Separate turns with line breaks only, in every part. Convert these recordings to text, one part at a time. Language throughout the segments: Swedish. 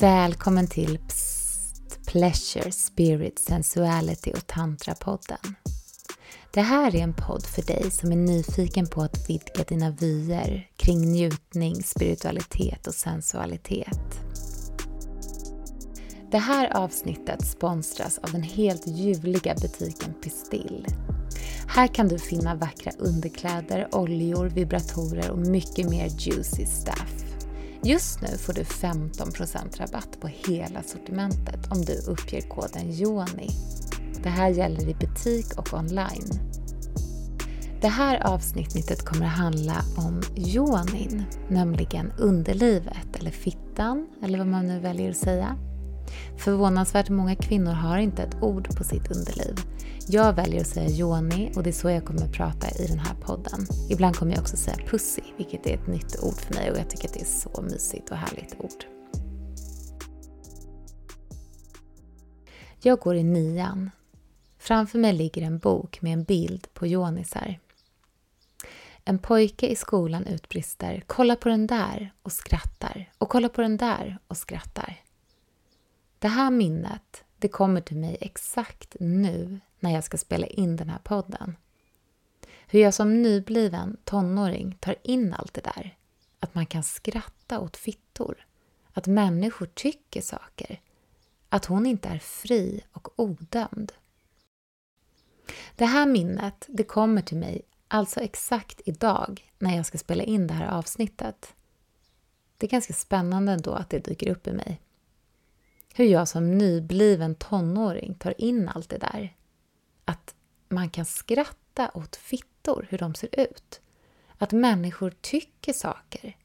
Välkommen till Psst, Pleasure, Spirit, Sensuality och Tantra-podden. Det här är en podd för dig som är nyfiken på att vidga dina vyer kring njutning, spiritualitet och sensualitet. Det här avsnittet sponsras av den helt ljuvliga butiken Pistill. Här kan du finna vackra underkläder, oljor, vibratorer och mycket mer juicy stuff. Just nu får du 15% rabatt på hela sortimentet om du uppger koden JONI. Det här gäller i butik och online. Det här avsnittet kommer att handla om yonin, nämligen underlivet eller fittan eller vad man nu väljer att säga. Förvånansvärt många kvinnor har inte ett ord på sitt underliv. Jag väljer att säga yoni och det är så jag kommer att prata i den här podden. Ibland kommer jag också säga pussy, vilket är ett nytt ord för mig och jag tycker att det är så mysigt och härligt ord. Jag går i nian. Framför mig ligger en bok med en bild på yonisar. En pojke i skolan utbrister “Kolla på den där” och skrattar. Och kolla på den där och skrattar. Det här minnet, det kommer till mig exakt nu när jag ska spela in den här podden. Hur jag som nybliven tonåring tar in allt det där. Att man kan skratta åt fittor. Att människor tycker saker. Att hon inte är fri och odömd. Det här minnet, det kommer till mig alltså exakt idag när jag ska spela in det här avsnittet. Det är ganska spännande ändå att det dyker upp i mig hur jag som nybliven tonåring tar in allt det där. Att man kan skratta åt fittor, hur de ser ut. Att människor tycker saker.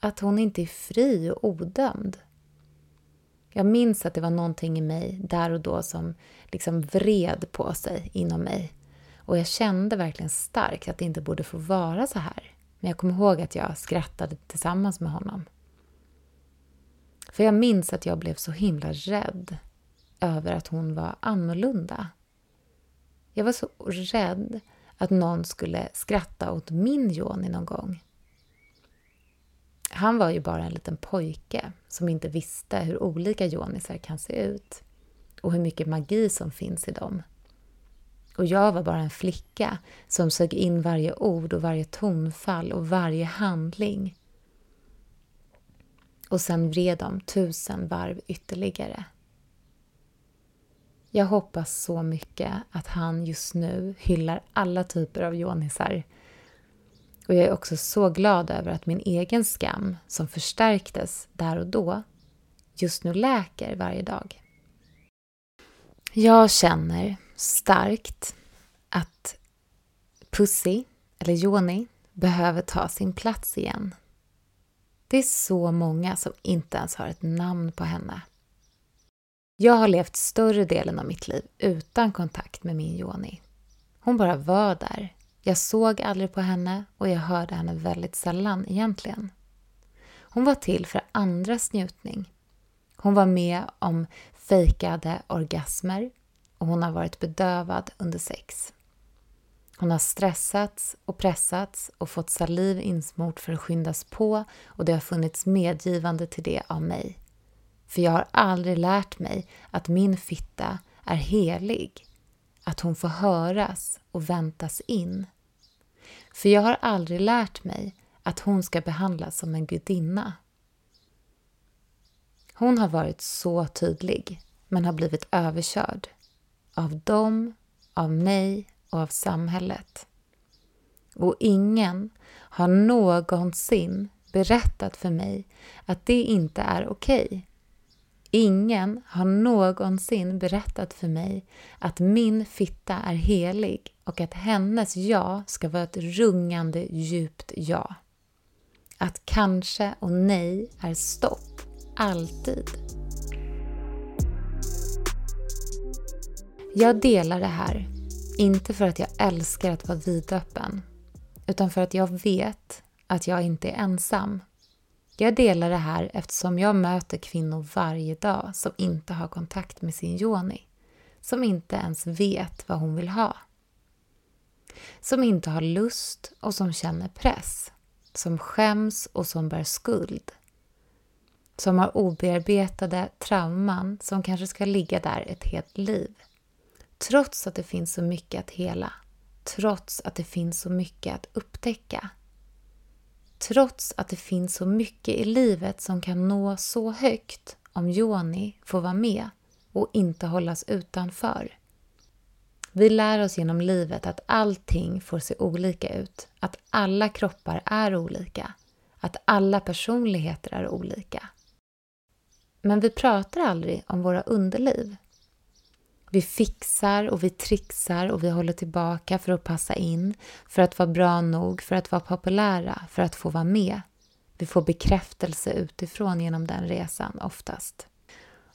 Att hon inte är fri och odömd. Jag minns att det var någonting i mig där och då som liksom vred på sig inom mig. Och jag kände verkligen starkt att det inte borde få vara så här. Men jag kommer ihåg att jag skrattade tillsammans med honom. För jag minns att jag blev så himla rädd över att hon var annorlunda. Jag var så rädd att någon skulle skratta åt min Joni någon gång. Han var ju bara en liten pojke som inte visste hur olika Jonisar kan se ut och hur mycket magi som finns i dem. Och jag var bara en flicka som sög in varje ord och varje tonfall och varje handling och sen vred de tusen varv ytterligare. Jag hoppas så mycket att han just nu hyllar alla typer av yonisar. Och jag är också så glad över att min egen skam, som förstärktes där och då, just nu läker varje dag. Jag känner starkt att Pussy, eller Joni, behöver ta sin plats igen det är så många som inte ens har ett namn på henne. Jag har levt större delen av mitt liv utan kontakt med min Joni. Hon bara var där. Jag såg aldrig på henne och jag hörde henne väldigt sällan egentligen. Hon var till för andras njutning. Hon var med om fejkade orgasmer och hon har varit bedövad under sex. Hon har stressats och pressats och fått saliv insmort för att skyndas på och det har funnits medgivande till det av mig. För jag har aldrig lärt mig att min fitta är helig, att hon får höras och väntas in. För jag har aldrig lärt mig att hon ska behandlas som en gudinna. Hon har varit så tydlig, men har blivit överkörd. Av dem, av mig och av samhället. Och ingen har någonsin berättat för mig att det inte är okej. Okay. Ingen har någonsin berättat för mig att min fitta är helig och att hennes ja ska vara ett rungande djupt ja. Att kanske och nej är stopp, alltid. Jag delar det här inte för att jag älskar att vara vidöppen, utan för att jag vet att jag inte är ensam. Jag delar det här eftersom jag möter kvinnor varje dag som inte har kontakt med sin yoni, som inte ens vet vad hon vill ha. Som inte har lust och som känner press, som skäms och som bär skuld. som har obearbetade trauman som kanske ska ligga där ett helt liv. Trots att det finns så mycket att hela. Trots att det finns så mycket att upptäcka. Trots att det finns så mycket i livet som kan nå så högt om Joni får vara med och inte hållas utanför. Vi lär oss genom livet att allting får se olika ut, att alla kroppar är olika, att alla personligheter är olika. Men vi pratar aldrig om våra underliv. Vi fixar och vi trixar och vi håller tillbaka för att passa in, för att vara bra nog, för att vara populära, för att få vara med. Vi får bekräftelse utifrån genom den resan oftast.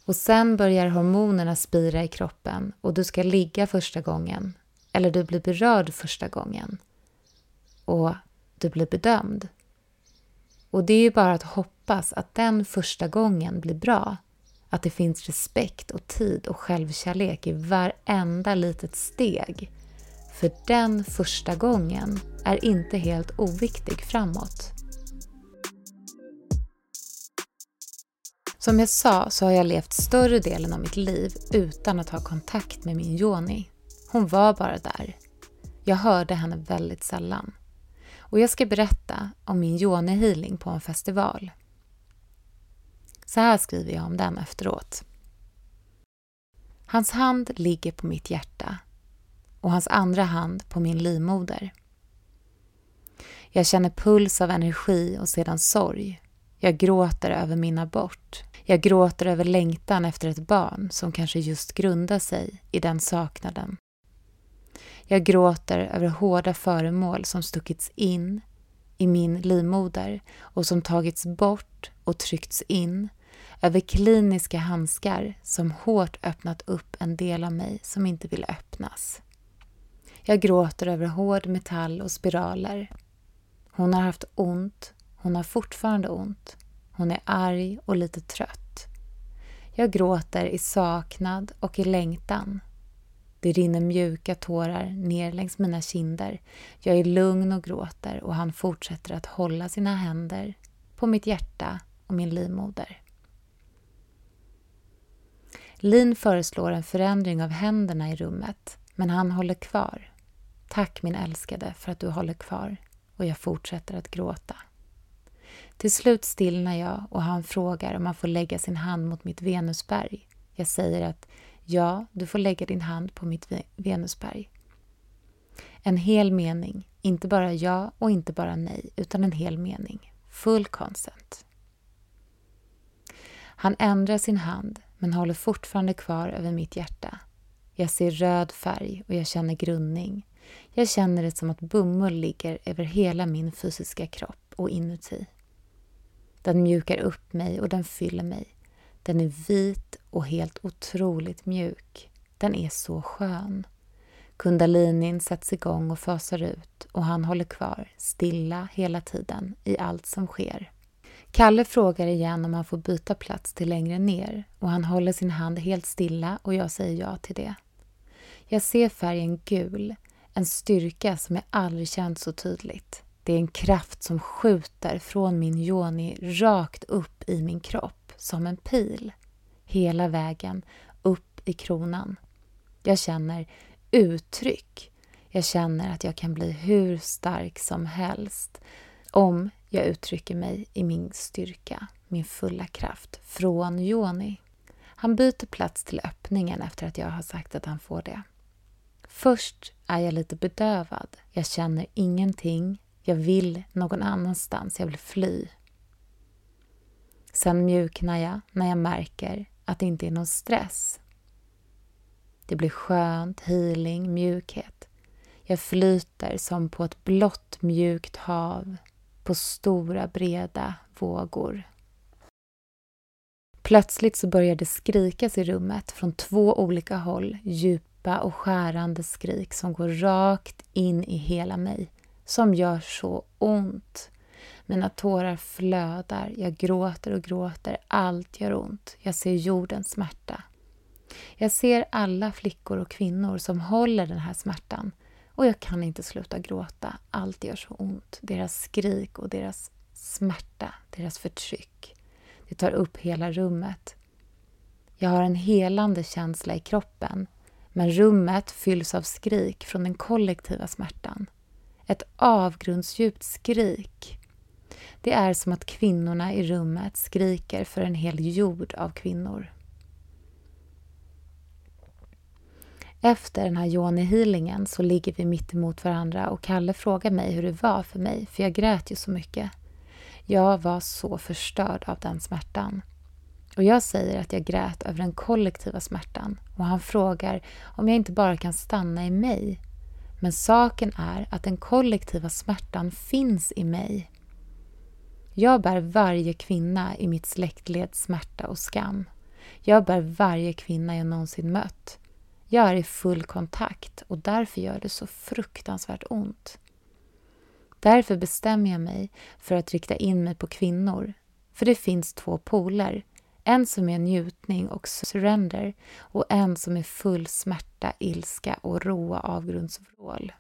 Och sen börjar hormonerna spira i kroppen och du ska ligga första gången. Eller du blir berörd första gången. Och du blir bedömd. Och det är ju bara att hoppas att den första gången blir bra. Att det finns respekt och tid och självkärlek i varenda litet steg. För den första gången är inte helt oviktig framåt. Som jag sa så har jag levt större delen av mitt liv utan att ha kontakt med min Joni. Hon var bara där. Jag hörde henne väldigt sällan. Och jag ska berätta om min Joni-healing på en festival. Så här skriver jag om den efteråt. Hans hand ligger på mitt hjärta och hans andra hand på min livmoder. Jag känner puls av energi och sedan sorg. Jag gråter över min abort. Jag gråter över längtan efter ett barn som kanske just grundar sig i den saknaden. Jag gråter över hårda föremål som stuckits in i min livmoder och som tagits bort och tryckts in. Över kliniska handskar som hårt öppnat upp en del av mig som inte vill öppnas. Jag gråter över hård metall och spiraler. Hon har haft ont, hon har fortfarande ont. Hon är arg och lite trött. Jag gråter i saknad och i längtan. Det rinner mjuka tårar ner längs mina kinder. Jag är lugn och gråter och han fortsätter att hålla sina händer på mitt hjärta och min livmoder. Lin föreslår en förändring av händerna i rummet, men han håller kvar. Tack min älskade för att du håller kvar och jag fortsätter att gråta. Till slut stillnar jag och han frågar om han får lägga sin hand mot mitt Venusberg. Jag säger att ja, du får lägga din hand på mitt Venusberg. En hel mening, inte bara ja och inte bara nej, utan en hel mening. Full consent. Han ändrar sin hand, men håller fortfarande kvar över mitt hjärta. Jag ser röd färg och jag känner grundning. Jag känner det som att bomull ligger över hela min fysiska kropp och inuti. Den mjukar upp mig och den fyller mig. Den är vit och helt otroligt mjuk. Den är så skön. Kundalinin sätts igång och fasar ut och han håller kvar, stilla hela tiden, i allt som sker. Kalle frågar igen om han får byta plats till längre ner och han håller sin hand helt stilla och jag säger ja till det. Jag ser färgen gul, en styrka som jag aldrig känt så tydligt. Det är en kraft som skjuter från min yoni rakt upp i min kropp som en pil. Hela vägen upp i kronan. Jag känner uttryck. Jag känner att jag kan bli hur stark som helst om jag uttrycker mig i min styrka, min fulla kraft, från Joni. Han byter plats till öppningen efter att jag har sagt att han får det. Först är jag lite bedövad. Jag känner ingenting. Jag vill någon annanstans, jag vill fly. Sen mjuknar jag när jag märker att det inte är någon stress. Det blir skönt, healing, mjukhet. Jag flyter som på ett blått mjukt hav på stora breda vågor. Plötsligt så börjar det skrikas i rummet från två olika håll, djupa och skärande skrik som går rakt in i hela mig som gör så ont. Mina tårar flödar, jag gråter och gråter, allt gör ont. Jag ser jordens smärta. Jag ser alla flickor och kvinnor som håller den här smärtan och jag kan inte sluta gråta. Allt gör så ont. Deras skrik och deras smärta, deras förtryck. Det tar upp hela rummet. Jag har en helande känsla i kroppen men rummet fylls av skrik från den kollektiva smärtan. Ett avgrundsdjupt skrik. Det är som att kvinnorna i rummet skriker för en hel jord av kvinnor. Efter den här yoni-healingen så ligger vi mitt emot varandra och Kalle frågar mig hur det var för mig, för jag grät ju så mycket. Jag var så förstörd av den smärtan. Och jag säger att jag grät över den kollektiva smärtan och han frågar om jag inte bara kan stanna i mig. Men saken är att den kollektiva smärtan finns i mig. Jag bär varje kvinna i mitt släktled smärta och skam. Jag bär varje kvinna jag någonsin mött. Jag är i full kontakt och därför gör det så fruktansvärt ont. Därför bestämmer jag mig för att rikta in mig på kvinnor. För det finns två poler. En som är njutning och surrender och en som är full smärta, ilska och råa avgrundsvrål.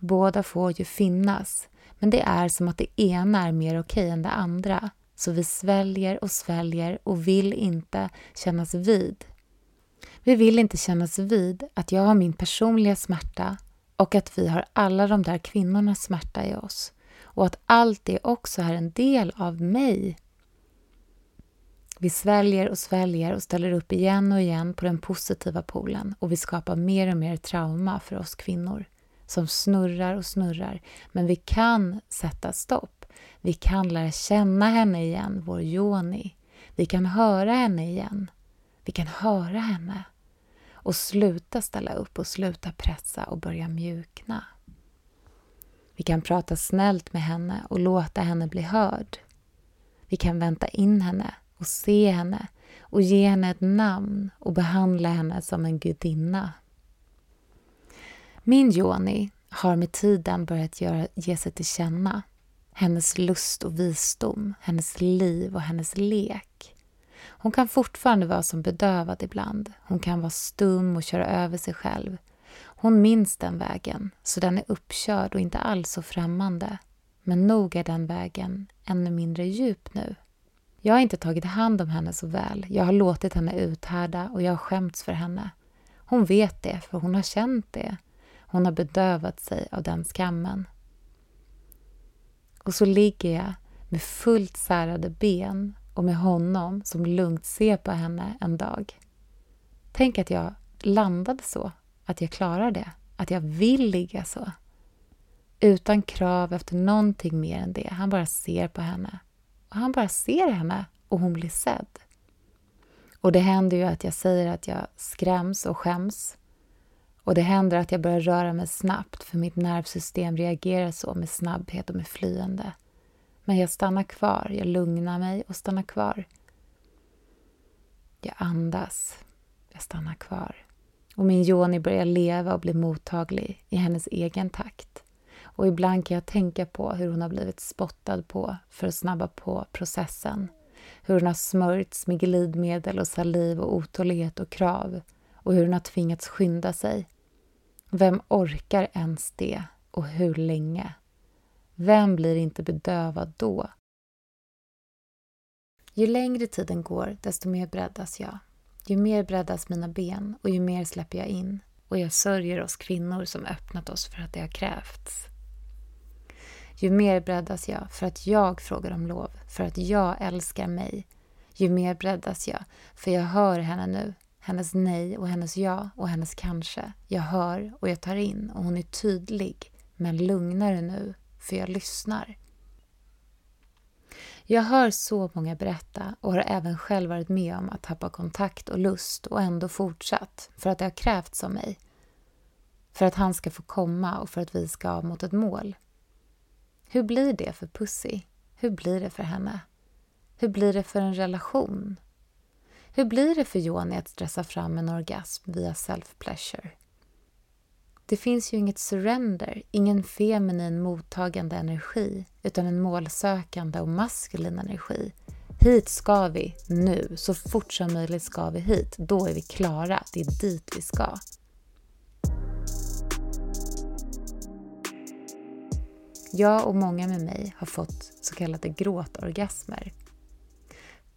Båda får ju finnas, men det är som att det ena är mer okej än det andra. Så vi sväljer och sväljer och vill inte kännas vid. Vi vill inte kännas vid att jag har min personliga smärta och att vi har alla de där kvinnornas smärta i oss och att allt det också är en del av mig. Vi sväljer och sväljer och ställer upp igen och igen på den positiva polen och vi skapar mer och mer trauma för oss kvinnor som snurrar och snurrar. Men vi kan sätta stopp. Vi kan lära känna henne igen, vår Joni. Vi kan höra henne igen. Vi kan höra henne och sluta ställa upp och sluta pressa och börja mjukna. Vi kan prata snällt med henne och låta henne bli hörd. Vi kan vänta in henne och se henne och ge henne ett namn och behandla henne som en gudinna. Min Joni har med tiden börjat göra, ge sig till känna. Hennes lust och visdom, hennes liv och hennes lek. Hon kan fortfarande vara som bedövad ibland. Hon kan vara stum och köra över sig själv. Hon minns den vägen, så den är uppkörd och inte alls så främmande. Men nog är den vägen ännu mindre djup nu. Jag har inte tagit hand om henne så väl. Jag har låtit henne uthärda och jag har skämts för henne. Hon vet det, för hon har känt det. Hon har bedövat sig av den skammen. Och så ligger jag med fullt särade ben och med honom som lugnt ser på henne en dag. Tänk att jag landade så, att jag klarar det, att jag vill ligga så. Utan krav efter någonting mer än det. Han bara ser på henne. Och han bara ser henne och hon blir sedd. Och det händer ju att jag säger att jag skräms och skäms. Och det händer att jag börjar röra mig snabbt för mitt nervsystem reagerar så med snabbhet och med flyende. Men jag stannar kvar, jag lugnar mig och stannar kvar. Jag andas, jag stannar kvar. Och min Joni börjar leva och bli mottaglig i hennes egen takt. Och ibland kan jag tänka på hur hon har blivit spottad på för att snabba på processen. Hur hon har smörjts med glidmedel och saliv och otålighet och krav. Och hur hon har tvingats skynda sig. Vem orkar ens det? Och hur länge? Vem blir inte bedövad då? Ju längre tiden går, desto mer breddas jag. Ju mer breddas mina ben och ju mer släpper jag in. Och jag sörjer oss kvinnor som öppnat oss för att det har krävts. Ju mer breddas jag för att jag frågar om lov, för att jag älskar mig. Ju mer breddas jag, för jag hör henne nu. Hennes nej och hennes ja och hennes kanske. Jag hör och jag tar in och hon är tydlig, men lugnare nu för jag lyssnar. Jag hör så många berätta och har även själv varit med om att tappa kontakt och lust och ändå fortsatt för att det har krävts av mig. För att han ska få komma och för att vi ska mot ett mål. Hur blir det för Pussy? Hur blir det för henne? Hur blir det för en relation? Hur blir det för Joni att stressa fram en orgasm via self-pleasure? Det finns ju inget surrender, ingen feminin mottagande energi utan en målsökande och maskulin energi. Hit ska vi nu, så fort som möjligt ska vi hit. Då är vi klara, det är dit vi ska. Jag och många med mig har fått så kallade gråtorgasmer.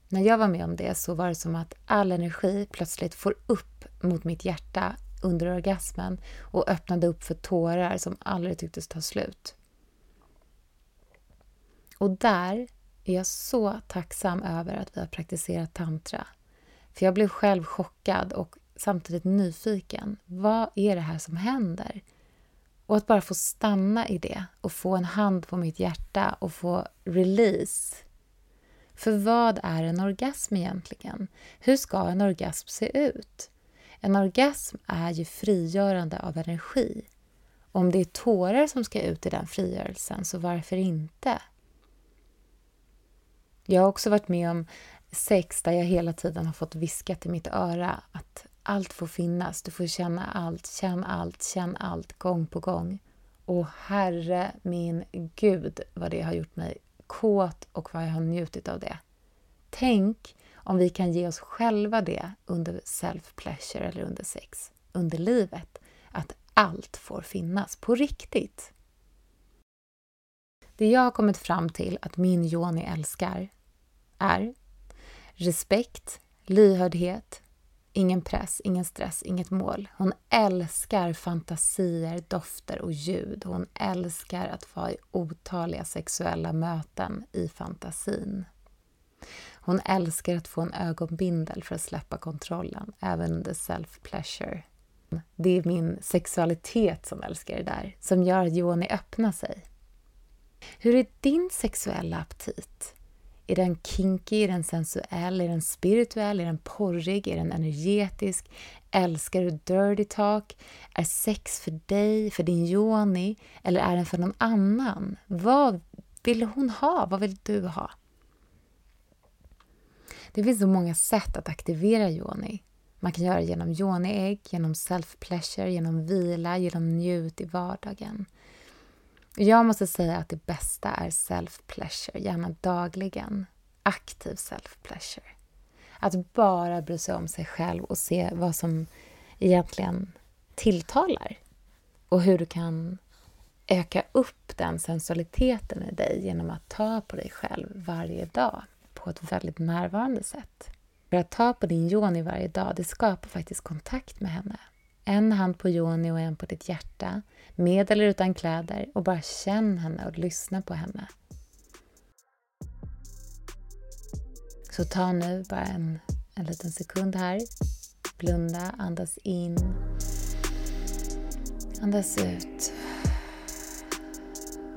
När jag var med om det så var det som att all energi plötsligt får upp mot mitt hjärta under orgasmen och öppnade upp för tårar som aldrig tycktes ta slut. Och där är jag så tacksam över att vi har praktiserat tantra. För jag blev själv chockad och samtidigt nyfiken. Vad är det här som händer? Och att bara få stanna i det och få en hand på mitt hjärta och få release. För vad är en orgasm egentligen? Hur ska en orgasm se ut? En orgasm är ju frigörande av energi. Om det är tårar som ska ut i den frigörelsen, så varför inte? Jag har också varit med om sex där jag hela tiden har fått viskat i mitt öra att allt får finnas, du får känna allt, känn allt, känn allt, gång på gång. Och herre min gud vad det har gjort mig kåt och vad jag har njutit av det. Tänk om vi kan ge oss själva det under self-pleasure eller under sex, under livet. Att allt får finnas på riktigt. Det jag har kommit fram till att min Joni älskar är respekt, lyhördhet, ingen press, ingen stress, inget mål. Hon älskar fantasier, dofter och ljud. Hon älskar att vara i otaliga sexuella möten i fantasin. Hon älskar att få en ögonbindel för att släppa kontrollen, även under self-pleasure. Det är min sexualitet som älskar det där, som gör att Joni öppnar sig. Hur är din sexuella aptit? Är den kinky? Är den sensuell? Är den spirituell? Är den porrig? Är den energetisk? Älskar du dirty talk? Är sex för dig, för din yoni? Eller är den för någon annan? Vad vill hon ha? Vad vill du ha? Det finns så många sätt att aktivera yoni. Man kan göra det genom yoni-ägg, genom self-pleasure, genom vila, genom njut i vardagen. Jag måste säga att det bästa är self-pleasure, gärna dagligen. Aktiv self-pleasure. Att bara bry sig om sig själv och se vad som egentligen tilltalar. Och hur du kan öka upp den sensualiteten i dig genom att ta på dig själv varje dag på ett väldigt närvarande sätt. För att ta på din yoni varje dag, det skapar faktiskt kontakt med henne. En hand på yoni och en på ditt hjärta, med eller utan kläder och bara känn henne och lyssna på henne. Så ta nu bara en, en liten sekund här. Blunda, andas in. Andas ut.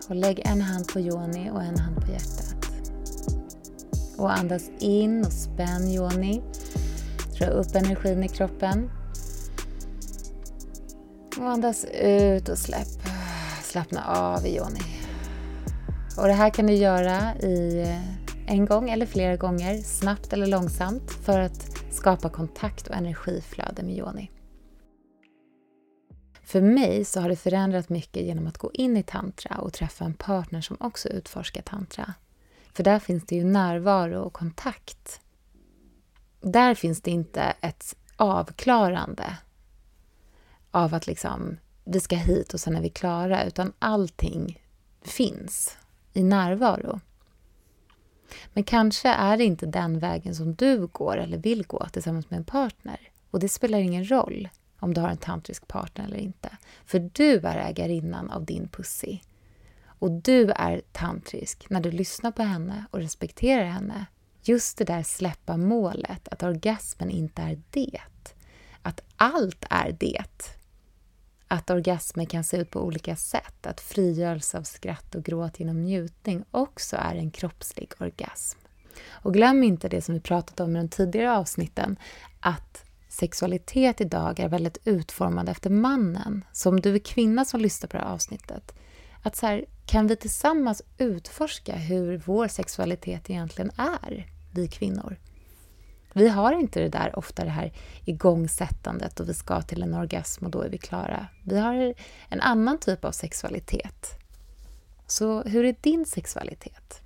Och lägg en hand på yoni och en hand på hjärtat. Och andas in och spänn yoni. Dra upp energin i kroppen. Och andas ut och släpp. Slappna av i yoni. Och det här kan du göra i eh, en gång eller flera gånger, snabbt eller långsamt, för att skapa kontakt och energiflöde med yoni. För mig så har det förändrat mycket genom att gå in i tantra och träffa en partner som också utforskar tantra. För där finns det ju närvaro och kontakt. Där finns det inte ett avklarande av att liksom, vi ska hit och sen är vi klara, utan allting finns i närvaro. Men kanske är det inte den vägen som du går eller vill gå tillsammans med en partner. Och det spelar ingen roll om du har en tantrisk partner eller inte. För du är ägarinnan av din pussy. Och du är tantrisk när du lyssnar på henne och respekterar henne. Just det där släppa målet, att orgasmen inte är det. Att allt är det. Att orgasmer kan se ut på olika sätt. Att frigörelse av skratt och gråt genom njutning också är en kroppslig orgasm. Och glöm inte det som vi pratat om i de tidigare avsnitten, att sexualitet idag är väldigt utformad efter mannen. Så om du är kvinna som lyssnar på det här avsnittet, att så här, kan vi tillsammans utforska hur vår sexualitet egentligen är, vi kvinnor? Vi har inte det där ofta det här igångsättandet och vi ska till en orgasm och då är vi klara. Vi har en annan typ av sexualitet. Så hur är din sexualitet?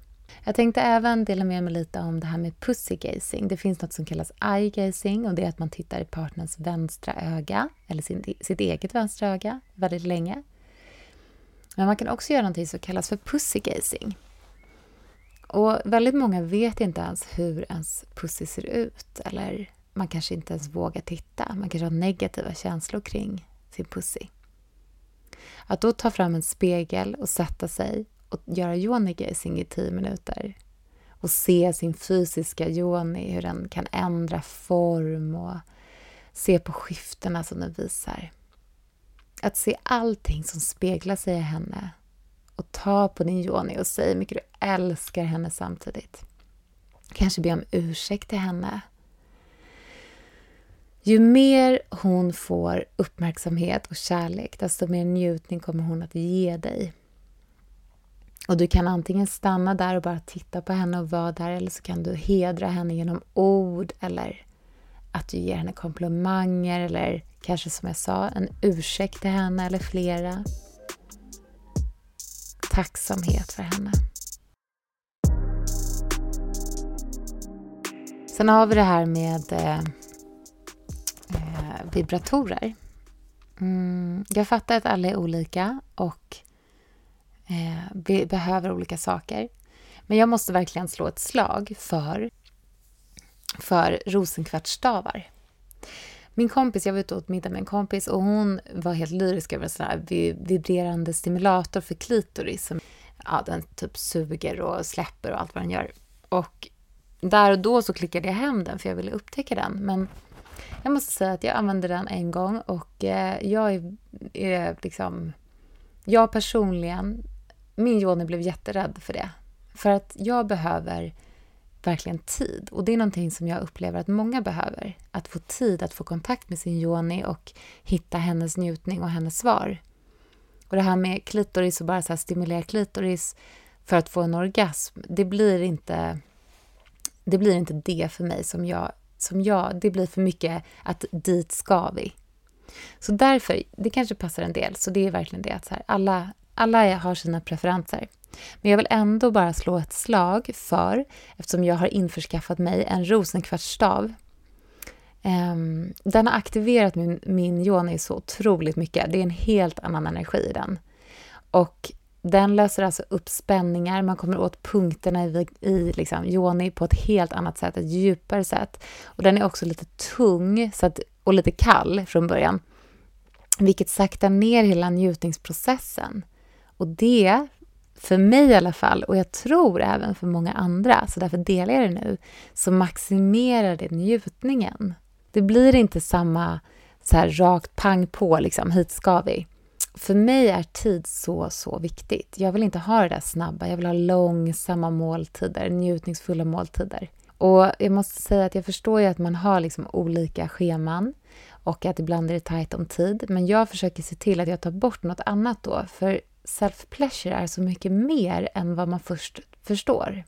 Jag tänkte även dela med mig lite om det här med pussy gazing. Det finns något som kallas eye gazing och det är att man tittar i partners vänstra öga, eller sin, sitt eget vänstra öga, väldigt länge. Men man kan också göra någonting som kallas för pussy gazing. Och väldigt många vet inte ens hur ens pussy ser ut. Eller man kanske inte ens vågar titta. Man kanske har negativa känslor kring sin pussy. Att då ta fram en spegel och sätta sig och göra yoni-gazing i tio minuter och se sin fysiska yoni, hur den kan ändra form och se på skiftena som den visar. Att se allting som speglar sig i henne och ta på din yoni och säga hur mycket du älskar henne samtidigt. Kanske be om ursäkt till henne. Ju mer hon får uppmärksamhet och kärlek, desto mer njutning kommer hon att ge dig. Och Du kan antingen stanna där och bara titta på henne och vara där eller så kan du hedra henne genom ord eller att du ger henne komplimanger eller kanske som jag sa, en ursäkt till henne eller flera. Tacksamhet för henne. Sen har vi det här med eh, eh vibratorer. Mm, jag fattar att alla är olika och eh, vi behöver olika saker. Men jag måste verkligen slå ett slag för, för rosenkvartsstavar. Min kompis, jag var ute och åt middag med en kompis och hon var helt lyrisk över en sån här vibrerande stimulator för klitoris. Som, ja, den typ suger och släpper och allt vad den gör. Och där och då så klickade jag hem den för jag ville upptäcka den. Men jag måste säga att jag använde den en gång och eh, jag är, är liksom... Jag personligen min Joni blev jätterädd för det. För att jag behöver verkligen tid. Och det är någonting som jag upplever att många behöver. Att få tid att få kontakt med sin Joni och hitta hennes njutning och hennes svar. Och det här med klitoris och bara så stimulera klitoris för att få en orgasm, det blir inte det blir inte det för mig som jag, som jag, det blir för mycket att dit ska vi. Så därför, det kanske passar en del, så det är verkligen det att så här, alla, alla har sina preferenser. Men jag vill ändå bara slå ett slag för, eftersom jag har införskaffat mig en rosenkvartsstav. Um, den har aktiverat min, min yoni så otroligt mycket. Det är en helt annan energi i den. Och den löser alltså upp spänningar, man kommer åt punkterna i, i liksom, yoni på ett helt annat sätt, ett djupare sätt. Och den är också lite tung så att, och lite kall från början, vilket saktar ner hela njutningsprocessen. Och det, för mig i alla fall, och jag tror även för många andra, så därför delar jag det nu, så maximerar det njutningen. Det blir inte samma så här rakt pang på, liksom, hit ska vi. För mig är tid så, så viktigt. Jag vill inte ha det där snabba, jag vill ha långsamma måltider, njutningsfulla måltider. Och jag måste säga att jag förstår ju att man har liksom olika scheman och att ibland är det tajt om tid. Men jag försöker se till att jag tar bort något annat då. För self-pleasure är så mycket mer än vad man först förstår.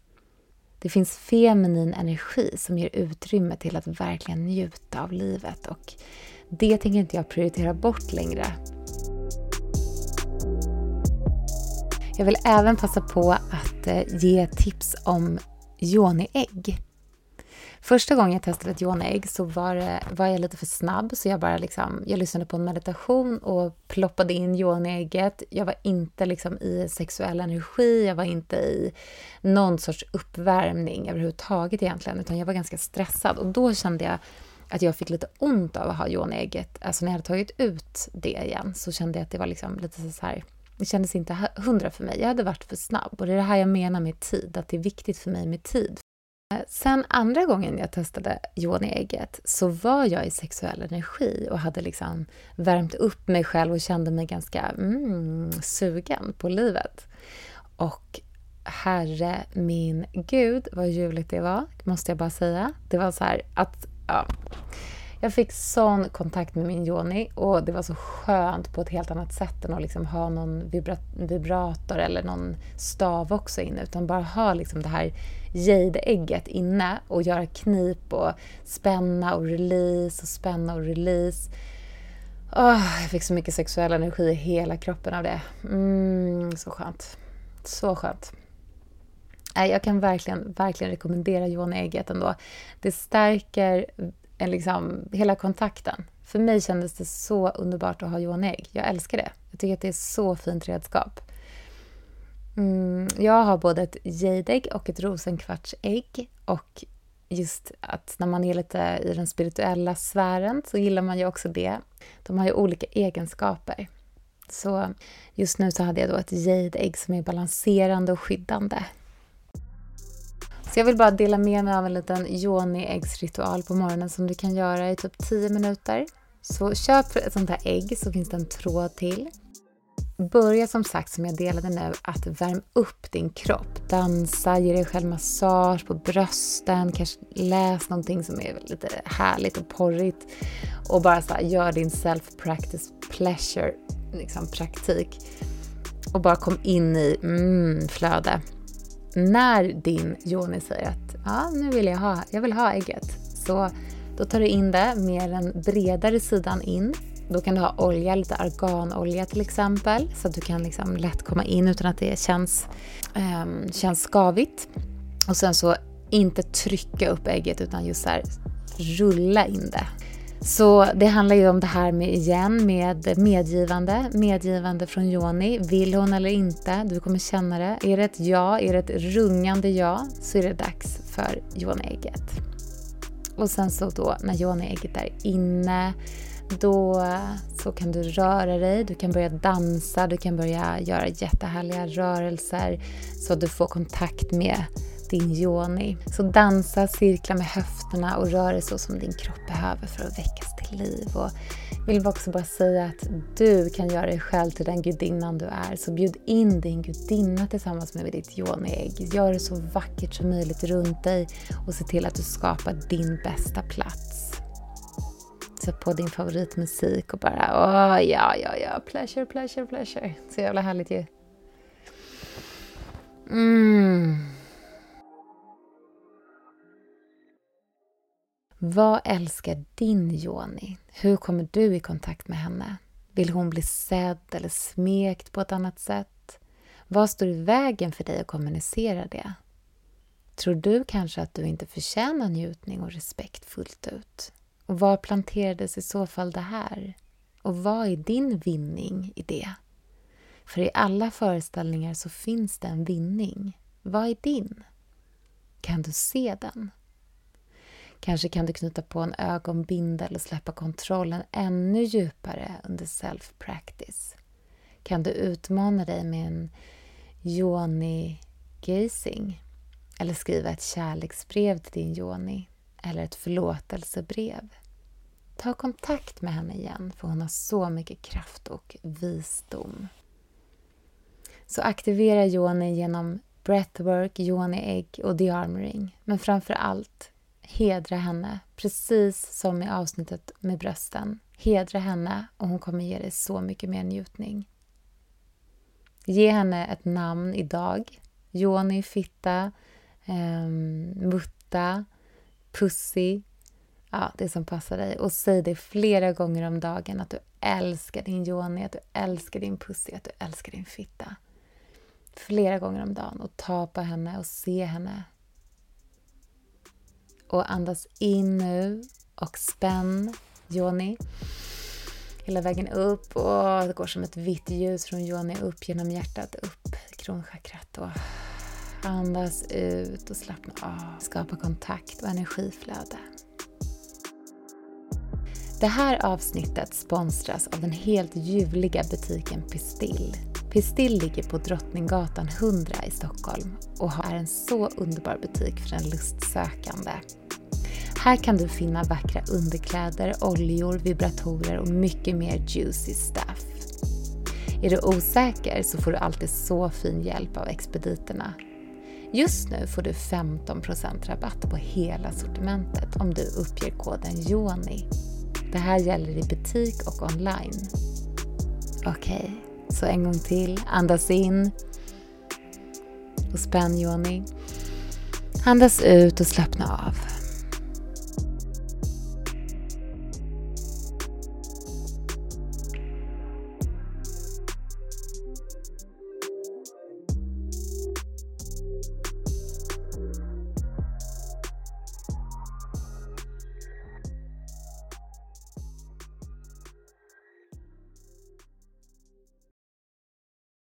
Det finns feminin energi som ger utrymme till att verkligen njuta av livet och det tänker inte jag prioritera bort längre. Jag vill även passa på att eh, ge tips om yoniägg. Första gången jag testade ett yoni-ägg så var, det, var jag lite för snabb så jag bara liksom, jag lyssnade på en meditation och ploppade in yoni-ägget. Jag var inte liksom i sexuell energi, jag var inte i någon sorts uppvärmning överhuvudtaget egentligen, utan jag var ganska stressad och då kände jag att jag fick lite ont av att ha yoni-ägget. Alltså när jag hade tagit ut det igen så kände jag att det var liksom lite så här det kändes inte hundra för mig. Jag hade varit för snabb. Och det är det här jag menar med tid, att det är viktigt för mig med tid. Eh, sen andra gången jag testade yoni-ägget så var jag i sexuell energi och hade liksom värmt upp mig själv och kände mig ganska mm, sugen på livet. Och herre min gud vad ljuvligt det var, måste jag bara säga. Det var så här att, ja. Jag fick sån kontakt med min yoni och det var så skönt på ett helt annat sätt än att liksom ha någon vibrator eller någon stav också inne, utan bara ha liksom det här jade-ägget inne och göra knip och spänna och release och spänna och release. Oh, jag fick så mycket sexuell energi i hela kroppen av det. Mm, så skönt. Så skönt. Jag kan verkligen, verkligen rekommendera yoni-ägget ändå. Det stärker en liksom, hela kontakten. För mig kändes det så underbart att ha yoni-ägg. Jag älskar det. Jag tycker att det är så fint redskap. Mm, jag har både ett jadägg och ett rosenkvartsägg. Och just att när man är lite i den spirituella sfären så gillar man ju också det. De har ju olika egenskaper. Så just nu så hade jag då ett jadeägg som är balanserande och skyddande. Så jag vill bara dela med mig av en liten yoni-äggsritual på morgonen som du kan göra i typ 10 minuter. Så köp ett sånt här ägg så finns det en tråd till. Börja som sagt, som jag delade nu, att värma upp din kropp. Dansa, ge dig själv massage på brösten, kanske läs någonting som är lite härligt och porrigt. Och bara så här, gör din self-practice pleasure, liksom praktik. Och bara kom in i mm, flöde. När din yoni säger att ja, nu vill jag ha, jag vill ha ägget, så då tar du in det med den bredare sidan in då kan du ha olja, lite arganolja till exempel, så att du kan liksom lätt komma in utan att det känns, um, känns skavigt. Och sen så inte trycka upp ägget utan just så här, rulla in det. Så det handlar ju om det här med, igen, med medgivande. Medgivande från Joni. Vill hon eller inte? Du kommer känna det. Är det ett ja, är det ett rungande ja, så är det dags för Joni-ägget. Och sen så då när Joni-ägget är inne då så kan du röra dig, du kan börja dansa, du kan börja göra jättehärliga rörelser så att du får kontakt med din yoni. Så dansa, cirkla med höfterna och rör dig så som din kropp behöver för att väckas till liv. Och jag vill också bara säga att du kan göra dig själv till den gudinnan du är. Så bjud in din gudinna tillsammans med ditt yoni-ägg. Gör det så vackert som möjligt runt dig och se till att du skapar din bästa plats sätt på din favoritmusik och bara åh, ja, ja, ja, pleasure, pleasure, pleasure. Så jävla härligt ju. Mm. Vad älskar din Joni? Hur kommer du i kontakt med henne? Vill hon bli sedd eller smekt på ett annat sätt? Vad står i vägen för dig att kommunicera det? Tror du kanske att du inte förtjänar njutning och respekt fullt ut? Och var planterades i så fall det här? Och vad är din vinning i det? För i alla föreställningar så finns det en vinning. Vad är din? Kan du se den? Kanske kan du knyta på en ögonbindel och släppa kontrollen ännu djupare under self-practice. Kan du utmana dig med en yoni-gazing eller skriva ett kärleksbrev till din yoni eller ett förlåtelsebrev. Ta kontakt med henne igen, för hon har så mycket kraft och visdom. Så aktivera Joni genom breathwork, Joni-ägg och dearmoring. Men framför allt, hedra henne, precis som i avsnittet med brösten. Hedra henne och hon kommer ge dig så mycket mer njutning. Ge henne ett namn idag. Joni, Fitta, eh, Mutta, Pussy, ja, det som passar dig. Och säg det flera gånger om dagen att du älskar din Joni, att du älskar din Pussy, att du älskar din fitta. Flera gånger om dagen och ta på henne och se henne. Och andas in nu och spänn Joni hela vägen upp och det går som ett vitt ljus från Joni upp genom hjärtat, upp kronchakrat och andas ut och slappna av. Skapa kontakt och energiflöde. Det här avsnittet sponsras av den helt ljuvliga butiken Pistill. Pistill ligger på Drottninggatan 100 i Stockholm och är en så underbar butik för den lustsökande. Här kan du finna vackra underkläder, oljor, vibratorer och mycket mer juicy stuff. Är du osäker så får du alltid så fin hjälp av expediterna. Just nu får du 15% rabatt på hela sortimentet om du uppger koden JONI. Det här gäller i butik och online. Okej, okay, så en gång till. Andas in och spänn Joni. Andas ut och slappna av.